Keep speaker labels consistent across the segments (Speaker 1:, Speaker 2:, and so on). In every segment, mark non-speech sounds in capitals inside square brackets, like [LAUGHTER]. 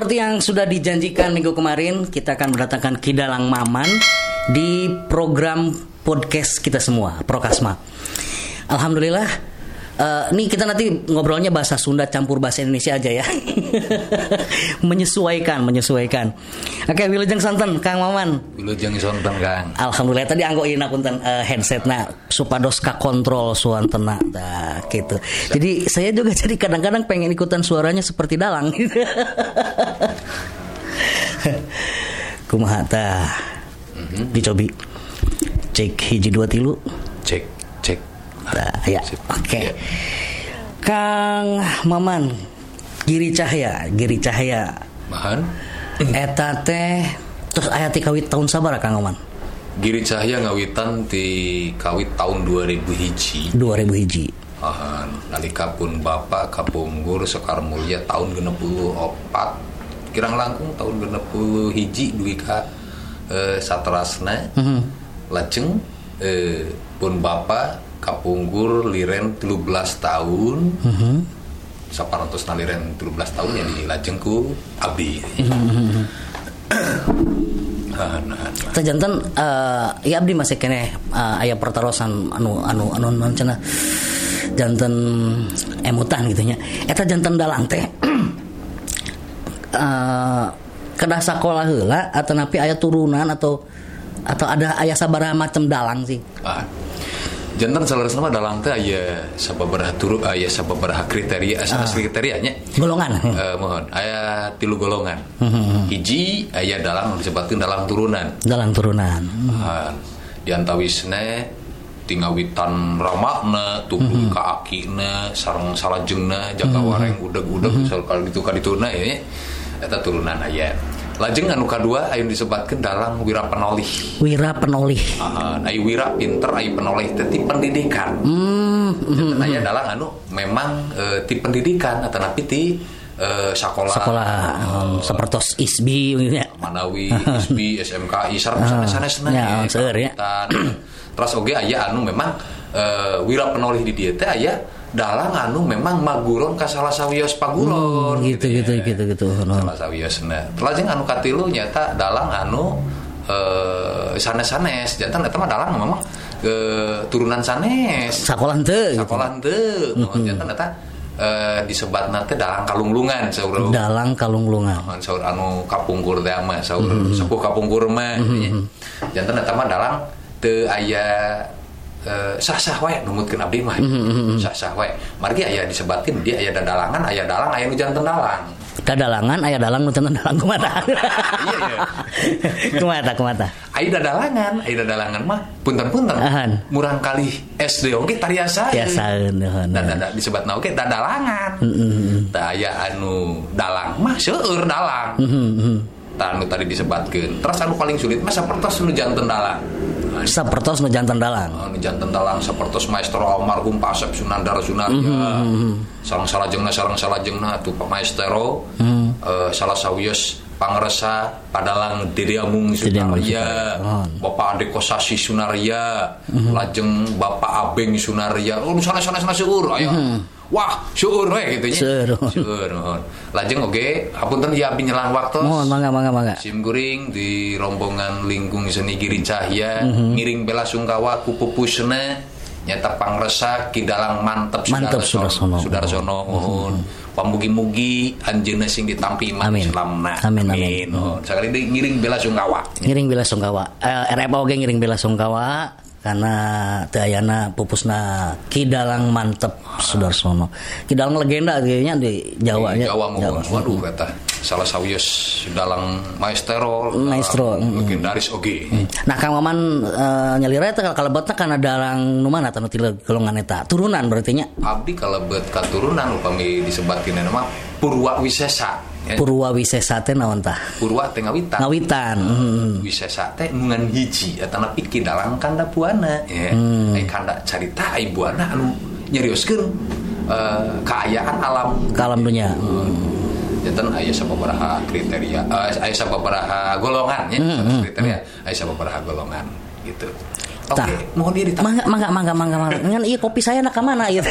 Speaker 1: seperti yang sudah dijanjikan minggu kemarin, kita akan mendatangkan Kidalang Maman di program podcast kita semua, Prokasma. Alhamdulillah, eh, nih kita nanti ngobrolnya bahasa Sunda campur bahasa Indonesia aja ya. [LAUGHS] menyesuaikan, menyesuaikan. Oke, Wilujeng Santen, Kang Maman.
Speaker 2: Wilujeng Santen Kang.
Speaker 1: Alhamdulillah tadi anggo ina punten uh, headset nah supados ka kontrol suantena nah, gitu. Jadi saya juga jadi kadang-kadang pengen ikutan suaranya seperti dalang. [LAUGHS] Kumaha tah? Dicobi. Cek hiji dua tilu.
Speaker 2: Cek,
Speaker 1: Tah, ya. Oke.
Speaker 2: Ya.
Speaker 1: Kang Maman Giri Cahya, Giri Cahya.
Speaker 2: Mahan.
Speaker 1: Eta teh terus aya ti kawit tahun sabaraha Kang Maman?
Speaker 2: Giri Cahya ngawitan di kawit tahun 2000 hiji.
Speaker 1: 2000 hiji.
Speaker 2: Mahan. Nalika pun Bapak Kapunggur Sekar Mulia tahun 64 kirang langkung tahun 60 hiji dugi ka eh, satrasna lajeng eh, pun Bapak Kapunggur liren 13 tahun saparantos naliren 13 tahun yang dilajengku abdi Nah, nah, nah.
Speaker 1: Teh janten eh, ya abdi masih kene eh, aya pertarosan anu anu anu anu cenah janten emutan gitu nya. Eta janten dalang teh [CLEARS THROAT] eh kedah sakola heula atau napi aya turunan atau atau ada aya sabaraha macam dalang sih.
Speaker 2: Ah. Jantan salarasna mah dalang teh aya sababaraha turu aya sababaraha kriteria asa kriterianya.
Speaker 1: Golongan.
Speaker 2: Eh, mohon aya tilu golongan. Hiji aya dalang disebutkeun dalang turunan.
Speaker 1: dalang turunan.
Speaker 2: Ah, di antawisna tingawitan ramakna tubuh ka akina sareng salajengna jaga wareng udeg-udeg mm kalau gitu kadituna ya eta turunan aya lajeng anu kadua aya disebutkeun dalang wira penolih
Speaker 1: Wira penolih.
Speaker 2: Ah, ai wira pinter ai penoleh teh ti pendidikan
Speaker 1: Hmm,
Speaker 2: Janten aya dalang anu memang eh, ti pendidikan atau napi ti eh, sekolah
Speaker 1: sekolah um, sepertos ISBI gitu ya.
Speaker 2: Manawi, [LAUGHS] ISBI, SMKI, sareng sanes-sanesna
Speaker 1: ya,
Speaker 2: ya,
Speaker 1: seueur ya.
Speaker 2: kawitan. Terus oge aya anu memang eh, wira penolih di dieu teh aya dalang anu memang maguron ka salah sawios paguron
Speaker 1: Hmm, gitu gitu
Speaker 2: ya.
Speaker 1: gitu gitu.
Speaker 2: Salah sawiosna. Lajeng anu katilu nyata dalang anu eh, sanes-sanes. Jantan eta mah dalang memang eh, turunan sanes.
Speaker 1: Sakola henteu gitu.
Speaker 2: Sekolah teu. Mohon jantan eta eh, disebatna teh dalang kalunglungan saur
Speaker 1: Dalang kalunglungan.
Speaker 2: Saur anu kapungkur teh mah saur sepuh kapungkur mah nya. janten eta mah dalang teu aya sah-sah wae numutkeun abdi mah sah-sah wae. Margi aya disebatkeun dia aya dadalangan aya dalang aya nu dalang
Speaker 1: Kadalangan aya dalang nu teu dalang kumaha. [LAUGHS]
Speaker 2: Iya, iya.
Speaker 1: Kumaha kumaha
Speaker 2: aya dadalangan aya dadalangan mah punten-punten.
Speaker 1: Ahan.
Speaker 2: murang kali SD oge tariasa
Speaker 1: Biasaeun heun.
Speaker 2: dan ada disebut oge dadalangan. Tah aya anu dalang mah seueur dalang. Tah tadi disebutkeun terus anu paling sulit mah sapertos nu janten dalang Nah,
Speaker 1: Sapertos nu janten dalang.
Speaker 2: anu janten dalang sapertos maestro almarhum Pak Asep Sunandar Sunaria sareng salajengna sareng salajengna tuh Pak Maestro. Eh, salah sawios pangresa padalang Dede Amung
Speaker 1: Dede Amung
Speaker 2: Sunaria. Bapak Ade Kosasi Sunaria lajeng Bapak Abeng Sunaria oh nu sanes-sanesna seueur aya wah seueur we gitu nya
Speaker 1: Seueur.
Speaker 2: lajeng oge hapunten ya abdi nyelang waktu
Speaker 1: Mohon mangga mangga mangga.
Speaker 2: Sim Guring di rombongan lingkung seni Giri Cahya
Speaker 1: Mhm.
Speaker 2: ngiring bela sungkawa ku pupusna nyata pangresa kidalang mantep
Speaker 1: Mantep,
Speaker 2: Sudarsono
Speaker 1: Sudarsono.
Speaker 2: Sudarsono mohon pamugi-mugi anjeunna sing ditampi
Speaker 1: Amin.
Speaker 2: Islamna
Speaker 1: Amin, amin.
Speaker 2: Mohon. sakali deui ngiring bela sungkawa
Speaker 1: Ngiring bela sungkawa. Eh, RF oge ngiring bela sungkawa karena teu ayana pupusna Kidalang Mantep Sudarsono. Kidalang legenda kayaknya di Jawa nya.
Speaker 2: Jawa mohon waduh kata salah sawios dalang maestro
Speaker 1: Maestro,
Speaker 2: dalang legendaris oge
Speaker 1: Nah Kang Maman eh, nyalira eta kalebetna kana dalang nu mana anu ti golongan eta? Turunan berarti nya.
Speaker 2: abdi kalebet katurunan upami disebutkeun nama Purwa Wisesa ya.
Speaker 1: Purwa Wisesa teh naon tah?
Speaker 2: Purwa teh ngawitan.
Speaker 1: Ngawitan. Hmm.
Speaker 2: Wisesa teh nungan hiji eta napi kidalang kanda buana. Ya. Ai kanda carita ai buana anu nyarioskeun eh, keayaan alam.
Speaker 1: Kalam dunya.
Speaker 2: Jantan aya sababaraha kriteria eh, aya sababaraha golongan ya. Kriteria aya sababaraha golongan gitu oke
Speaker 1: Tah.
Speaker 2: mohon diri tak
Speaker 1: Mangga, mangga, mangga, mangga, mangga. Ngan iya kopi saya nak ke mana gitu. [LAUGHS]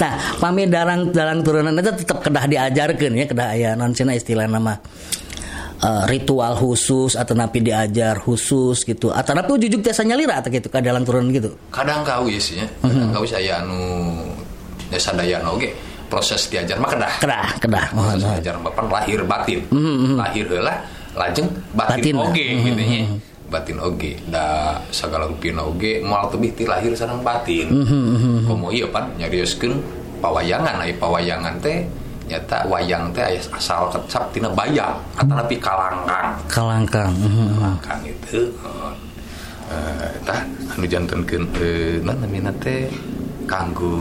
Speaker 1: nah, pami darang darang turunan itu tetap kedah diajarkan ya kedah aya non cina istilah nama eh, ritual khusus atau napi diajar khusus gitu. Atau napi jujuk tiasa nyalira atau gitu dalam turunan gitu.
Speaker 2: Kadang kau ya sih ya. Kadang kau saya anu ya sadaya oke. Proses diajar mah kedah.
Speaker 1: Kedah kedah. Mohon
Speaker 2: diajar bapak lahir batin. Lahir heula lajeng
Speaker 1: Batin.
Speaker 2: batin, oge
Speaker 1: Mhm,
Speaker 2: gitu nya batin oge. Da segala rupina oge moal tebih ti lahir sareng batin. Komo ieu pan nyarioskeun pawayangan. Aya pawayangan teh nyata wayang teh aya asal kecap tina bayang. Atau tapi kalangkang.
Speaker 1: Kalangkang mhm.
Speaker 2: kalangkang itu eh tah anu jantenkeun eh naon namina teh kanggo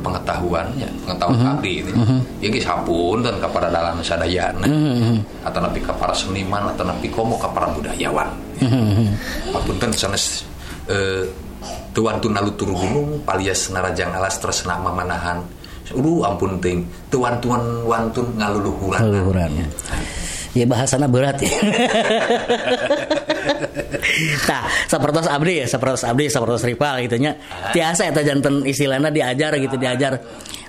Speaker 2: pengetahuannya pengetahuan abdi ini. Ya geus hapunten ka para dalang sadayana atau napi ka para seniman atau napi komo ka para budayawan hapunten sanes eh tuan tunalu turu gunung palias narajang alas tresna mamanahan. Uduh ampun ting. Tuan tuan wantun ngaluluhuran.
Speaker 1: Leluhuran. Ya bahasana berat ya. [LAUGHS] nah, sapertos abdi ya, sapertos abdi, sapertos rival gitu nya. Tiasa eta janten istilahnya diajar gitu, diajar.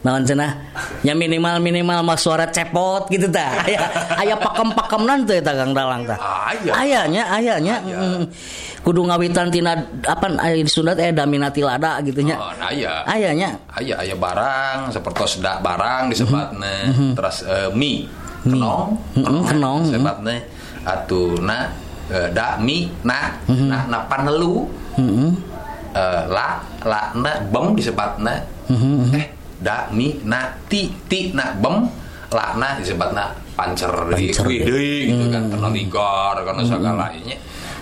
Speaker 1: Naon cenah? Ya minimal minimal mah suara cepot gitu tah. Aya aya pakem-pakemnan teh eta Kang Dalang tah.
Speaker 2: Aya.
Speaker 1: Ayanya, ayanya. mm. Kudu ngawitan tina apa aya di Sunda teh daminati lada gitu nya.
Speaker 2: Oh, aya.
Speaker 1: Ayanya.
Speaker 2: Aya aya barang seperti sedak barang disebatna terus eh, mie kenong.
Speaker 1: Mhm, kenong, mhm.
Speaker 2: disebatna atuna eh, da mie na. Na na panelu
Speaker 1: Heeh.
Speaker 2: eh, la la na bem disebatna eh da mie na ti ti na bem. La na disebatna pancer di
Speaker 1: Pancer.
Speaker 2: kuih deui gitu kan. Karena ligar karena segalanya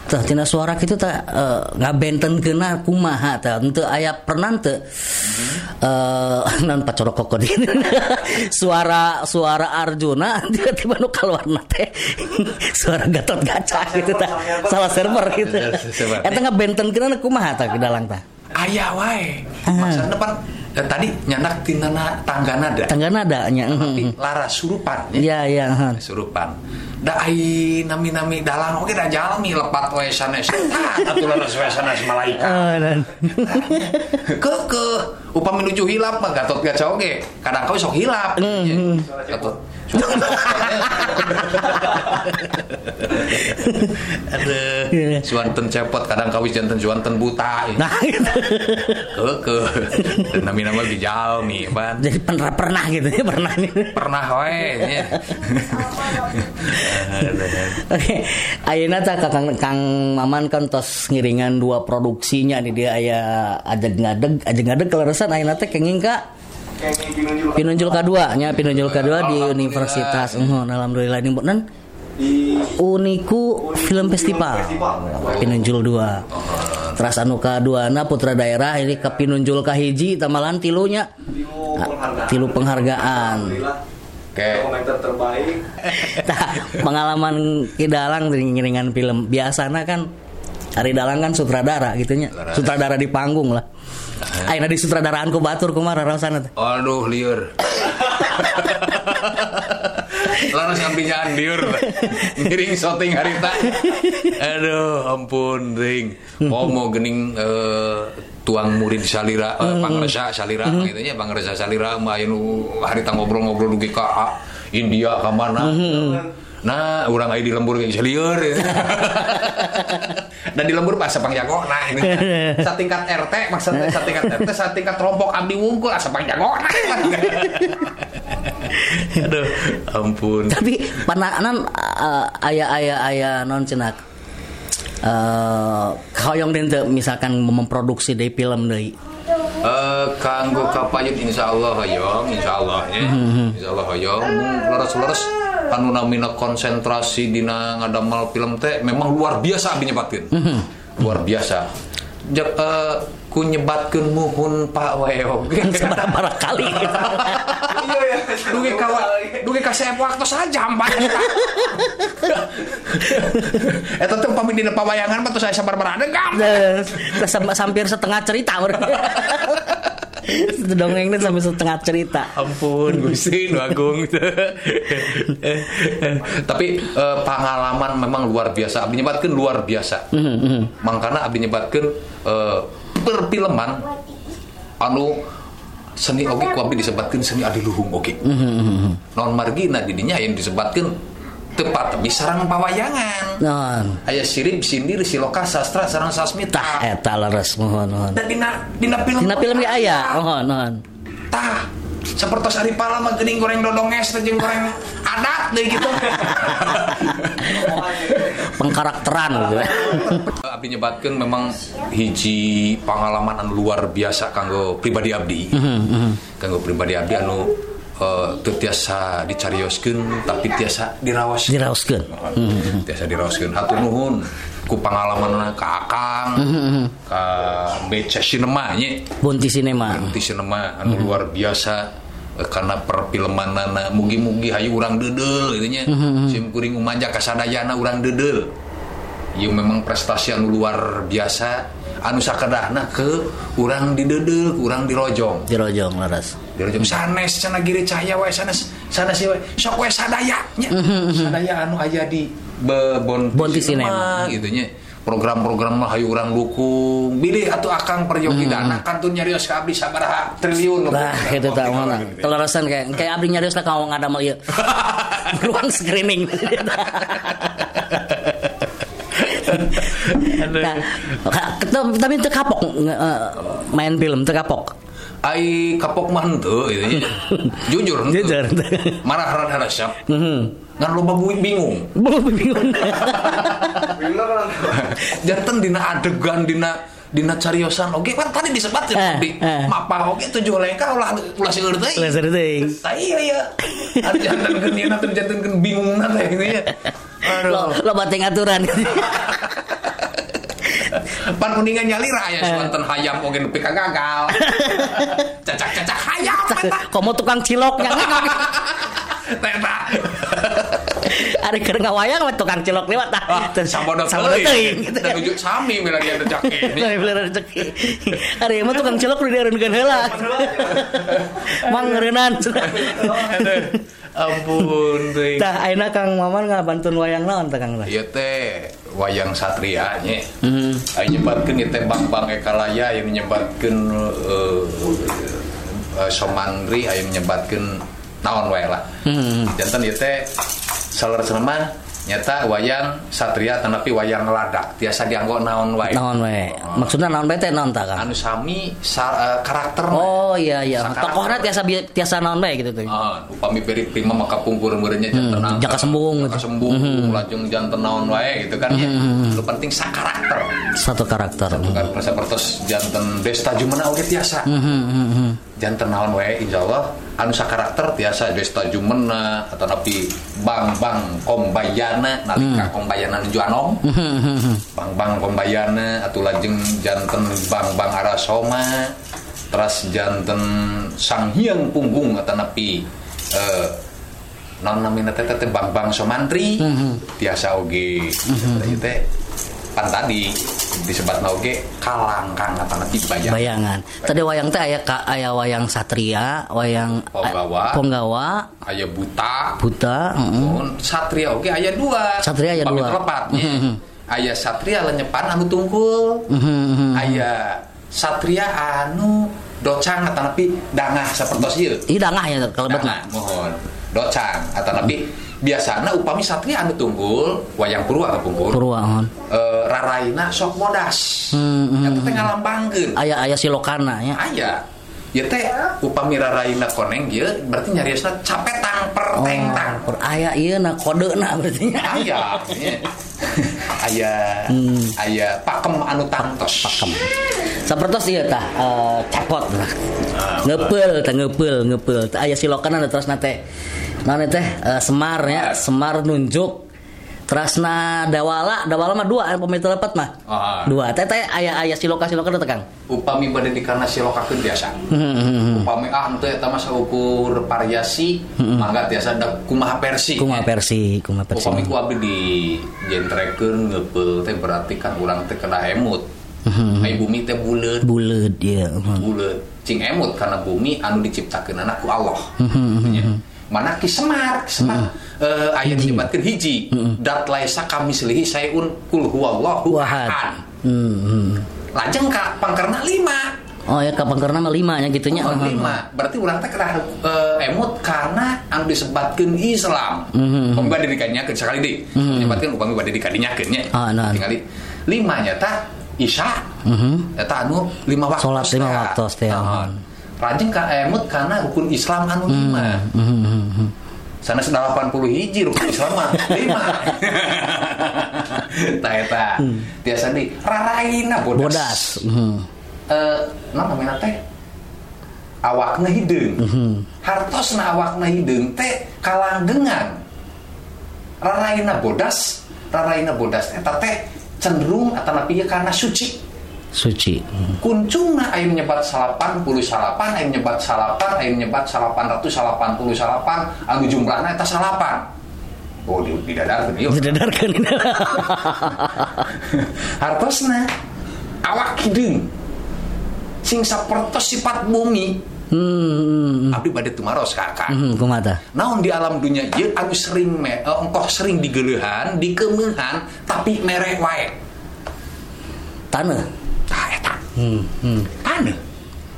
Speaker 1: Tah tina suara kitu tah eh, ngabenten kena kumaha tah. Henteu aya pernah teu eh [LAUGHS] non pacorok kokod [LAUGHS] suara suara Arjuna [LAUGHS] tiba-tiba nu kaluarna teh. Suara Gatot Kaca gitu tah. Salah server gitu.
Speaker 2: Server.
Speaker 1: eta ngabenten kena kumaha tah ke dalang tah
Speaker 2: Ayah wae.
Speaker 1: Ah.
Speaker 2: Maksudnya pan eh, tadi nyandak tinana tangga nada.
Speaker 1: tangga nada nya
Speaker 2: Tapi lara surupan ya.
Speaker 1: ya ya.
Speaker 2: Surupan. Da ai nami-nami dalang oke da jalmi lepat wae sanes. Atuh laras wae sanes malaikat.
Speaker 1: Ah, dan- [LAUGHS]
Speaker 2: Keke upami nuju hilap mah gatot gaca oge. Kadang kau sok hilap.
Speaker 1: Hmm,
Speaker 2: Gatot. Aduh,
Speaker 1: Iya.
Speaker 2: suanten cepot kadang kawis janten suanten buta.
Speaker 1: nah gitu.
Speaker 2: Keke. Dan nami-nama di jalmi, ban.
Speaker 1: jadi pernah pernah gitu ya pernah nih
Speaker 2: Pernah wae. ya. [LAUGHS]
Speaker 1: Oke, ayeuna tah Kang Kang Maman kan tos ngiringan dua produksinya nih dia aya ajeg ngadeg, ajeg ngadeg keleresan ayeuna teh kenging ka pinunjul kedua nya pinunjul kedua di Universitas Unhun alhamdulillah. Ini nan Uniku Film Festival pinunjul dua. Terus anu kaduana putra daerah ini ke pinunjul kahiji tamalan tilunya Ah, tilu penghargaan.
Speaker 2: Oke.
Speaker 3: komentar terbaik. [LAUGHS]
Speaker 1: Pengalaman kidalang dari ngiringan film. Biasana kan Ari Dalang kan sutradara gitunya sutradara di panggung lah Aina di sutradaraan ku batur kumara rasana teh.
Speaker 2: Aduh liur. Lalu sampingan liur. Ngiring syuting harita. Aduh ampun ring. Mau gening eh, tuang murid salira eh, pangresa salira gitu nya pangresa salira mah anu harita ngobrol-ngobrol dugi ka India ka mana. Nah, orang aya di lembur kayak lieur. [LAUGHS] Dan di lembur pas sepang jago. Nah, ini [LAUGHS] satingkat RT maksudnya satingkat RT satingkat rombok abdi wungkul asa pang jago. Nah. [LAUGHS] Aduh, ampun.
Speaker 1: Tapi pananan uh, aya aya aya non cenak. Eh hoyong den teu misalkan memproduksi dari film deui.
Speaker 2: Eh kanggo kapayun insyaallah hoyong, insyaallah ya. Insyaallah hoyong mung leres-leres anu namina konsentrasi dina ngadamel film teh memang luar biasa abdi nyebatkeun. Luar biasa. Jak eh, ku nyebatkeun muhun Pak Weo. [LAUGHS]
Speaker 1: Seberapa kali gitu. [LAUGHS]
Speaker 3: iya ya
Speaker 2: Dugi kawa, dugi kasih waktu saja mbak. Eta teh upami dina pawayangan mah tuh saya sabar berada gam.
Speaker 1: Sam- Sampir setengah cerita [LAUGHS] Itu dongengnya sampai setengah cerita.
Speaker 2: ampun Gusti nu agung. Tapi eh, pengalaman memang luar biasa. Abdi nyebatkeun luar biasa. Makanya abdi nyebatkeun eh, perfilman. Anu seni oge ku abdi disebatkeun seni adiluhung oge. Non margina didinya yang disebatkeun tepat tapi sarang pawayangan
Speaker 1: Non.
Speaker 2: aya sirip sindir siloka sastra sarang sasmita
Speaker 1: Eta leres mohon mohon.
Speaker 2: dan dina dina film
Speaker 1: Dina film ge aya. Mohon mohon.
Speaker 2: tah seperti hari pala mah geuning goreng dodong es teh goreng adat deh gitu [LAUGHS]
Speaker 1: Pengkarakteran gitu. [LAUGHS]
Speaker 2: abdi nyebatkeun memang hiji pengalaman anu luar biasa kanggo pribadi abdi kanggo pribadi abdi anu eh, teu tiasa dicarioskeun tapi tiasa diraos
Speaker 1: Diraoskeun. [LAUGHS]
Speaker 2: tiasa diraoskeun. Hatur nuhun ku pengalaman ka Akang [LAUGHS] ka Beca Cinema nya
Speaker 1: Bunti Cinema.
Speaker 2: Di sinema anu luar biasa. Eh, karena perfilmanana mugi-mugi hayu urang dedel gitu nya. Sim kuring umanja kasadayana urang dedel ieu memang prestasi anu luar biasa anu sakedahna ke urang didedel ke urang dirojong
Speaker 1: Dirojong leres.
Speaker 2: dirojong sanes cenah giri cahaya wae sanes sanes ieu wae sok wae sadaya nya [LAUGHS] sadaya anu aya di be, bon,
Speaker 1: Cinema.
Speaker 2: gitu nya program-program mah hayu urang dukung bilih atuh akang peryogi dana kantun nyarios ka abdi sabaraha triliun
Speaker 1: Nah, itu tak mana. Kelarasan kayak kayak abdi nyarios lah kau nggak ada mal ieu. [LAUGHS] Ruang screening. [LAUGHS] Nah, tapi teu kapok eh, main film teu kapok.
Speaker 2: ai kapok gitu nya [LAUGHS] jujur.
Speaker 1: Jujur.
Speaker 2: marah rada resep
Speaker 1: Mhm.
Speaker 2: ngan loba bu- bingung
Speaker 1: Bingung. [LAUGHS]
Speaker 2: Janten dina adegan dina dina cariosan oke kan tadi disebut
Speaker 1: Eh,
Speaker 2: di
Speaker 1: eh.
Speaker 2: mapa oke tujuh lengkah ulah ulah seueur teh
Speaker 1: Laser teuing.
Speaker 2: Tah iya ya. Jantan kan jantan kan bingung nanti gitu ya.
Speaker 1: Lo lo bateng aturan. [LAUGHS]
Speaker 2: Pan kuningan nyalira ya suanten hayam oge nepi gagal. [LAUGHS] Cacak-cacak hayam eta.
Speaker 1: Komo tukang ciloknya
Speaker 2: Teta. [LAUGHS]
Speaker 1: Ada keur ngawayang mah tukang cilok lewat tah.
Speaker 2: Ah, Sabodot teuing. ujuk sami mila dia rezeki.
Speaker 1: Dari beler rezeki. Yang mah tukang cilok di dieureunkeun heula. Mang ngeureunnan.
Speaker 2: Ampun teuing.
Speaker 1: Tah ayeuna Kang Maman ngabantun wayang naon teh Kang?
Speaker 2: Ieu teh wayang satria nya.
Speaker 1: Hmm.
Speaker 2: Ayo nyebatkeun ieu teh Bang-bang Ekalaya yang nyebatkeun eh, eh, Somandri aya nyebatkeun naon wae lah.
Speaker 1: Hmm.
Speaker 2: Jantan ieu teh salerasna mah nyata wayang satria tanapi wayang ladak tiasa dianggo naon wae.
Speaker 1: Naon we? Maksudna naon bae teh naon tah Kang?
Speaker 2: Anu sami sa, eh, karakter
Speaker 1: Oh iya iya. Tokohna tiasa tiasa naon bae gitu tuh.
Speaker 2: Ah, upami beri prima maka pungkur meureunnya
Speaker 1: Hmm, jaka sembung gitu.
Speaker 2: jaka sembung lajeng janten naon wae gitu kan ya. Lu penting sakarakter.
Speaker 1: Satu karakter.
Speaker 2: Bukan persa-pertos janten Desta Jumena oge tiasa.
Speaker 1: Hmm, hmm, hmm.
Speaker 2: janten naon wae insyaallah. Anu sakarakter tiasa Desta Jumena atau napi Bang Bang Kombayana nalika Kombayana nuju anom. [LAUGHS]
Speaker 1: Hmm, hmm, hmm.
Speaker 2: Bang Bang Kombayana atau lajeng janten Bang Bang Arasoma terus janten Sang Hyang Punggung atau napi eh non namina teh Bang Bang Somantri tiasa oge. Ieu teh pan tadi disebut oge kalangkang atau napi bayang
Speaker 1: Bayangan. Tadi wayang teh aya ka aya wayang satria, wayang
Speaker 2: Ponggawa.
Speaker 1: Ponggawa,
Speaker 2: aya buta
Speaker 1: buta, heeh.
Speaker 2: Mun satria oke aya dua
Speaker 1: Satria aya
Speaker 2: Pamit
Speaker 1: dua.
Speaker 2: telepat, nya.
Speaker 1: Mhm.
Speaker 2: aya satria lenyepan anu tungkul
Speaker 1: Mhm, mhm.
Speaker 2: aya satria anu docang atau napi dangah sapertos ieu
Speaker 1: Ih dangah ya
Speaker 2: dangah
Speaker 1: mah.
Speaker 2: mohon docang atau napi biasana upami satria anu tunggul wayang purwa kepungkur
Speaker 1: Purwa hon.
Speaker 2: eh, raraina sok modas.
Speaker 1: Hmm, hmm,
Speaker 2: eta teh ngalambangkeun.
Speaker 1: Aya aya silokana ya.
Speaker 2: aya. Ya teh upami raraina koneng ieu berarti nyariosna capetang perteng tang
Speaker 1: Oh, aya ieu na kodena berarti.
Speaker 2: aya [LAUGHS] aya aya pakem anu tangtos.
Speaker 1: Pakem. Sapertos ieu tah eh, cepot lah. Ngepeul teh ngepeul ngepeul. Teh aya silokana terus nate. Nana teh eh, Semar ya, Semar nunjuk Terasna Dawala, Dawala mah dua, pemain telepet mah.
Speaker 2: Ah.
Speaker 1: Dua. Teh teh aya aya siloka siloka teh Kang.
Speaker 2: upami bade dikana silokakeun biasa
Speaker 1: Hmm,
Speaker 2: upami ah teu eta mah saukur variasi mangga tiasa da kumaha versi
Speaker 1: Kumaha versi, kumaha versi.
Speaker 2: upami ku abdi di jentrekeun ngeupel teh berarti kan urang teh kena emut ai bumi teh buleut
Speaker 1: Buleut ya.
Speaker 2: buleut cing emut karena bumi anu diciptakeun anak ku Allah
Speaker 1: Hmm,
Speaker 2: Ya. mana ki semar semar eh, aya disebutkeun hiji dat laisa kami selihi sayun kul huwallahu ahad
Speaker 1: Hmm, hmm.
Speaker 2: lajeng ka pangkerna lima
Speaker 1: Oh ya kapan karena lima nya gitunya.
Speaker 2: Oh, lima. Berarti urang teh kerah eh, emut karena anu disebutkeun Islam.
Speaker 1: Mhm.
Speaker 2: Upami bade dikanyakeun sekali deui. Disebutkeun upami bade dikadinyakeun nya.
Speaker 1: Ah, nah.
Speaker 2: Lima nya tah Isya. Eta anu lima waktu.
Speaker 1: Salat lima waktu teh.
Speaker 2: Naon. Rajeng ka emut karena rukun Islam anu lima.
Speaker 1: Hmm, hmm, hmm.
Speaker 2: Sana 80 hiji rukun Islam mah lima. Tah eta. Tiasa di raraina bodas.
Speaker 1: Bodas. Hmm.
Speaker 2: eh nah namanya teh awakna hideung
Speaker 1: Mhm.
Speaker 2: hartosna awakna hideung teh kalanggengan raraina bodas raraina bodas eta teh cenderung atanapi ieu karena suci.
Speaker 1: Suci. Hmm.
Speaker 2: kuncungna aya nyebat salapan puluh salapan aya nyebat salapan aya nyebat salapan ratus salapan puluh salapan anu jumlahna eta salapan. Oh di, di dadar ieu
Speaker 1: Didadarkan. [LAUGHS]
Speaker 2: Hartosna awak hideung sing sapertos sifat bumi
Speaker 1: Hmm.
Speaker 2: abdi bade tumaros kakak
Speaker 1: Hmm, kumata.
Speaker 2: naon di alam dunia ieu anu sering me, eh, engkoh sering digeleuhan dikeumehan tapi merek wae
Speaker 1: Tanah.
Speaker 2: tah eta
Speaker 1: Hmm. Hmm.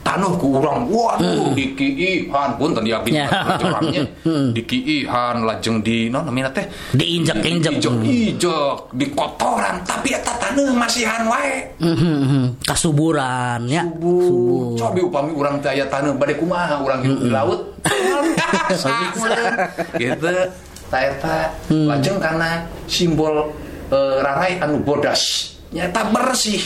Speaker 2: Taneuh ku urang waduh punten di abdi
Speaker 1: Ya.
Speaker 2: jaramnya [LAUGHS]
Speaker 1: Hmm.
Speaker 2: dikiihan lajeng di namina teh
Speaker 1: Diinjak-injak.
Speaker 2: ijek-ijek di kotoran tapi eta taneuh masihan wae.
Speaker 1: Hmm, hmm, hmm. Kasuburan ya.
Speaker 2: subuh coba upami urang teh aya taneuh bade kumaha urang hidup di laut? [LAUGHS] [LAUGHS] Gitu. Ta eta lajeng kana simbol eh, rarai anu bodas. Nyata bersih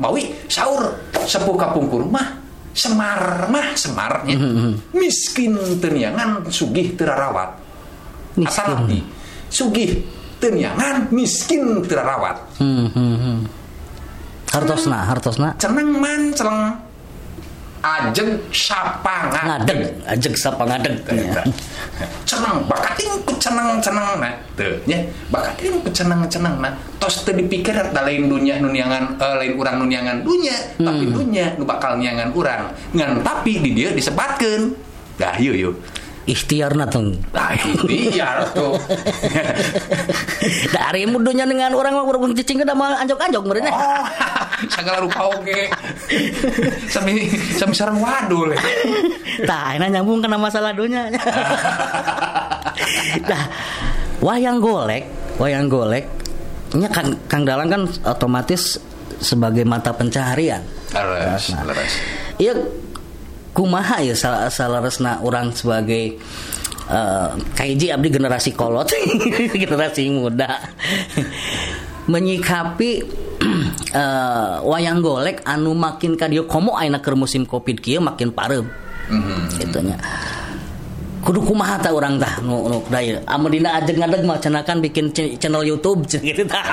Speaker 2: Mawi saur sepuh kapungkur mah semar mah semarnya miskin teniangan sugih terarawat
Speaker 1: Miskin.
Speaker 2: Atanapi, sugih teniangan miskin terarawat
Speaker 1: Hmm, hmm, hmm. Hartosna, hartosna.
Speaker 2: ceneng man celeng ajeng sapangan
Speaker 1: Ngadeg, ajeg sapa ngadeg. Ya.
Speaker 2: ceneng bakating ku ceneng ceneng nah teu nya bakating ku ceneng ceneng nah tos teu dipikir da lain dunia nuniangan eh, lain urang nuniangan dunia tapi dunia nu bakal niangan urang ngan tapi di dia disebatkeun dah yuk yuk
Speaker 1: Ikhtiarna tuh.
Speaker 2: Nah, ikhtiar tuh. [LAUGHS]
Speaker 1: Dari mudunya dengan orang mah urang cicing kada mah anjok-anjok meureun ya.
Speaker 2: Oh, [LAUGHS] segala rupa oke. Sami sami sareng wadul.
Speaker 1: Tah, enak nyambung kena masalah dunya. Nah, wayang golek, wayang golek, nya kan Kang Dalang kan otomatis sebagai mata pencaharian.
Speaker 2: Leres, leres.
Speaker 1: Iya kumaha ya salah salaresna orang sebagai eh kaiji abdi generasi kolot [LAUGHS] generasi muda menyikapi [CLEARS THROAT] eh, wayang golek anu makin kadio komo ayeuna keur musim covid kieu makin parem
Speaker 2: Mhm.
Speaker 1: gitu nya kudu kumaha ta urang tah nu nu daya amun dina ajeg ngadeg mah cenah kan bikin ch- channel YouTube gitu tah.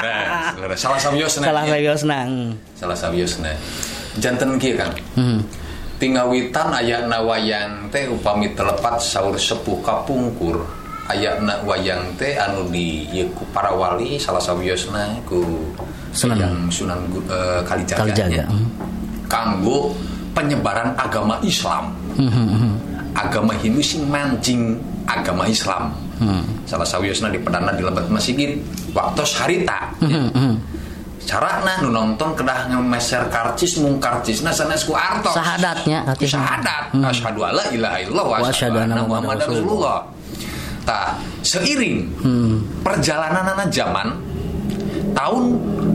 Speaker 2: Salah sabiosna.
Speaker 1: salah sabiosna hmm.
Speaker 2: Salah sabiosna. Janten kieu kan.
Speaker 1: hmm.
Speaker 2: Tingawitan ayana wayang teh upami telepat saur sepuh kapungkur ayana wayang teh anu di ku para wali salah sawiosna ku
Speaker 1: Sunan.
Speaker 2: yang Sunan Gu- eh, Kalijaga,
Speaker 1: Kalijaga, hmm.
Speaker 2: kanggo penyebaran agama Islam
Speaker 1: Hmm, hmm,
Speaker 2: agama Hindu sing mancing agama Islam
Speaker 1: Hmm.
Speaker 2: salah sawiosna di pedana di lebat masjid waktu harita
Speaker 1: Hmm, hmm.
Speaker 2: carana nu nonton kedah ngemeser karcis mung karcisna sanes ku artos
Speaker 1: Sahadatnya,
Speaker 2: sahadat
Speaker 1: Hmm.
Speaker 2: asyhadu alla ilaha illallah wa
Speaker 1: Wa
Speaker 2: asyhadu anna muhammadar rasulullah tah seiring
Speaker 1: Hmm.
Speaker 2: perjalanan zaman tahun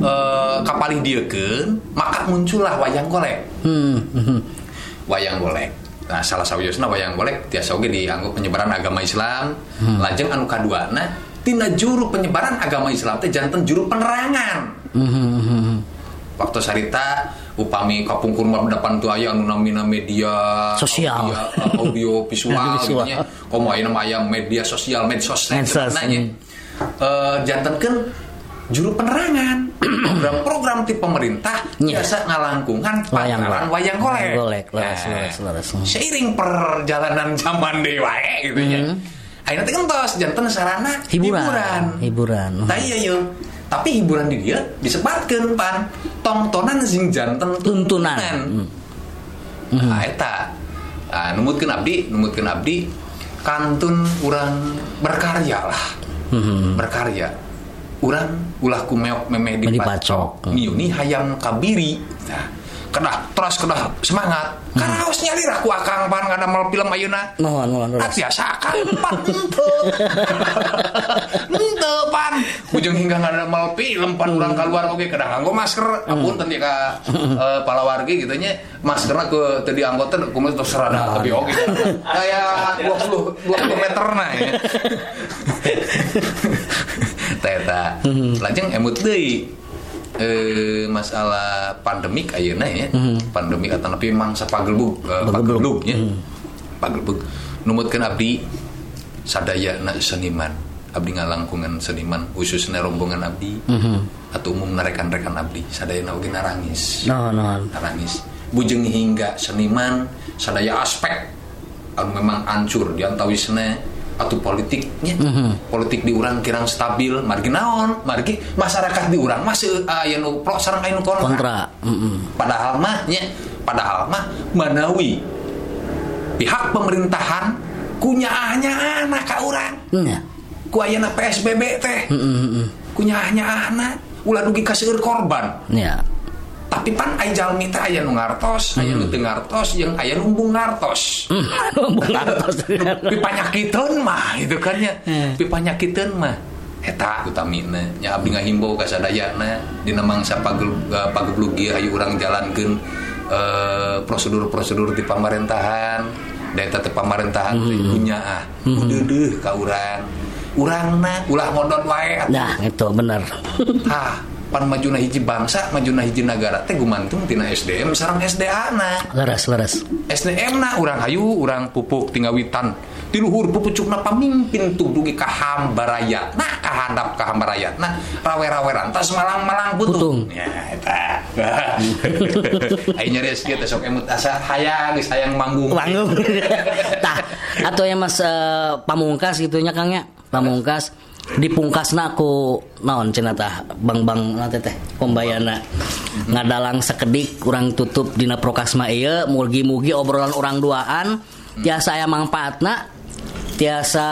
Speaker 2: eh, kapalih diekeun maka muncullah wayang golek
Speaker 1: Hmm, hmm.
Speaker 2: wayang golek nah salah sawiosna wayang golek tiasa oge dianggap penyebaran agama Islam lajeng anu kaduana tina juru penyebaran agama Islam teh janten juru penerangan
Speaker 1: Hmm, hmm, hmm.
Speaker 2: waktu sarita upami kapungkur mah depan tuh aya anu namina media
Speaker 1: Sosial.
Speaker 2: audio, eh, audio [LAUGHS] visual,
Speaker 1: Audio visual.
Speaker 2: gitu nya. komo aya nama aya media sosial medsos nanya eh jantenkeun juru penerangan. Program-program ti pemerintah
Speaker 1: Nya.
Speaker 2: biasa ngalangkungan
Speaker 1: Wayang
Speaker 2: wayang golek.
Speaker 1: Golek, leres,
Speaker 2: Nah,
Speaker 1: leres, leres.
Speaker 2: seiring perjalanan zaman deui wae gitu nya
Speaker 1: Hmm.
Speaker 2: ayeuna teh kentos janten sarana
Speaker 1: hiburan hiburan.
Speaker 2: Tah iya yuk. Tapi hiburan di dia disebutkan pan. Tongtonan sing janten
Speaker 1: tuntunan. Hmm.
Speaker 2: nah eta. Nah, numutkeun abdi numutkeun abdi. Kantun urang berkarya lah.
Speaker 1: Mhm.
Speaker 2: berkarya urang ulah kumeok memeh
Speaker 1: Dipacok.
Speaker 2: dipacok niuni hayam kabiri nah kedah terus kedah semangat. Karaos nyalira ku akang. Pan ngadamel film ayeuna
Speaker 1: Mohon, mohon,
Speaker 2: Ah,
Speaker 1: terus.
Speaker 2: biasa kan empat ente ente pan. Ujung hingga nggak ada mal film pan. Ulang keluar oke kedah nganggo masker. Ampun tadi ka [LAUGHS] eh, palawargi gitu nya. Maskernya ke tadi anggota kumis terus serada tapi oke. [LAUGHS] Kayak 20 20 meter nah ya. [LAUGHS] Teta. Lajeng emut deui eh masalah pandemik ayeuna ya. Pandemik atau tapi mangsa pagelbug eh, pagelbug. ya. Pagelbug. Numutkeun abdi sadaya na seniman. Abdi ngalangkungan seniman khususnya rombongan abdi. Atau umum rekan-rekan abdi sadaya oge narangis. Narangis. Bujeng hingga seniman sadaya aspek anu memang hancur diantawisna atau politiknya politik di urang kirang stabil margi naon margi masyarakat di urang masih aya nu pro sareng aya nu kontra
Speaker 1: Kontra. Mm-mm.
Speaker 2: padahal mah nya padahal mah manawi pihak pemerintahan kunyaahnya anak ka urang
Speaker 1: Nya.
Speaker 2: ku ayeuna PSBB teh
Speaker 1: Mm-mm.
Speaker 2: kunyaahnya anak ulah dugi ka seueur korban
Speaker 1: Ya.
Speaker 2: Tapi pan aya jalmi teh aya nu ngartos aya nu teu ngartos jeung aya nu embung ngartos. [LAUGHS]
Speaker 1: Bukan atas.
Speaker 2: pi panyakiteun mah itu kan ya.
Speaker 1: Hmm.
Speaker 2: pi panyakiteun mah. Eta utamina nya abdi ngahimbau ka sadayana dina mangsa pageblug ieu aya urang jalankeun eh, prosedur-prosedur di pemerintahan da eta teh pemerintahan teh kunyaah deudeuh ka urang. Urangna ulah ngodon wae
Speaker 1: Nah, itu benar.
Speaker 2: Hah, pan majuna hiji bangsa, majuna hiji negara teh gumantung tina SDM sareng SDA na.
Speaker 1: Leres, leres.
Speaker 2: SDM na urang hayu, urang pupuk tinggawitan. Di luhur pupucukna pamimpin tuh dugi ka hambaraya. Nah, kahandap ka hambaraya. Nah, rawe-rawe rantas malang-malang putung.
Speaker 1: Putung.
Speaker 2: Ya, eta. [LAUGHS] Nyari SG teh sok emut asa hayang geus hayang manggung.
Speaker 1: Panggung. [LAUGHS] Tah, atau yang Mas eh, Pamungkas gitu nya Kang ya. Pamungkas dipungkasna ku naon cenah tah bang-bang nanti teh pembayana ngadalang sekedik kurang tutup dina prokasma ieu mugi-mugi obrolan orang duaan tiasa aya manfaatna tiasa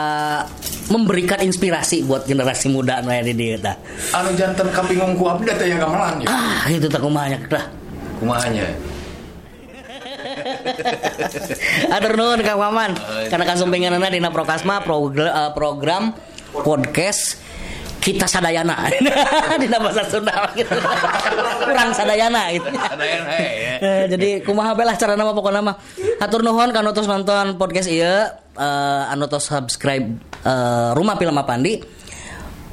Speaker 1: memberikan inspirasi buat generasi muda nu aya di dieu tah.
Speaker 2: Anu janten kabingung ku abdi teh yang gamelan ya.
Speaker 1: Ah, itu tak kumanya tah.
Speaker 2: Kumahanya.
Speaker 1: Atur nuhun Kang Maman. Karena kasumpenganana dina Prokasma eh, program podcast kita sadayana [LAUGHS] dina bahasa Sunda gitu. kurang sadayana gitu.
Speaker 2: He ya.
Speaker 1: Eh, jadi kumaha bae lah cara nama pokoknya mah atur nuhun kanu tos nonton podcast ieu eh, anu tos subscribe eh, Rumah Film Apandi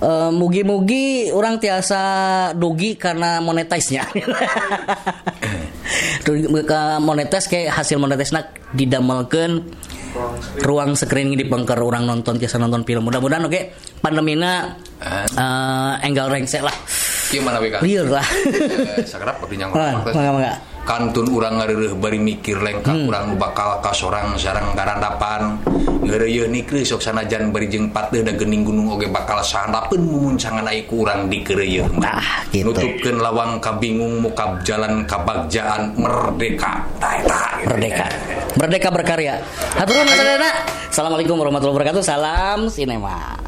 Speaker 1: Eh, mugi-mugi orang tiasa dugi karena monetize-nya. [LAUGHS] Monetize kayak hasil monetize-na didamelkeun ruang screening di bengker orang nonton tiasa nonton film. Mudah-mudahan oke pandemina eh enggal rengse lah.
Speaker 2: Kieu mana we Kang?
Speaker 1: Liur lah.
Speaker 2: Eh, sagrap abdi nyangkut
Speaker 1: Ah, mangga mangga.
Speaker 2: Kantun urang ngareureuh bari mikir lengkap urang nu bakal kasorang sareng garandapan ngeureuh nikri sok sanajan bari jeung pateuh da geuning gunung oge bakal sandapeun mumuncangan ai ku urang dikeureuh
Speaker 1: Tah, gitu.
Speaker 2: nutupkeun lawang kabingung muka jalan kabagjaan merdeka tah eta.
Speaker 1: Merdeka. Merdeka berkarya. Hatur nuhun sadayana. Assalamualaikum warahmatullahi wabarakatuh. Salam sinema.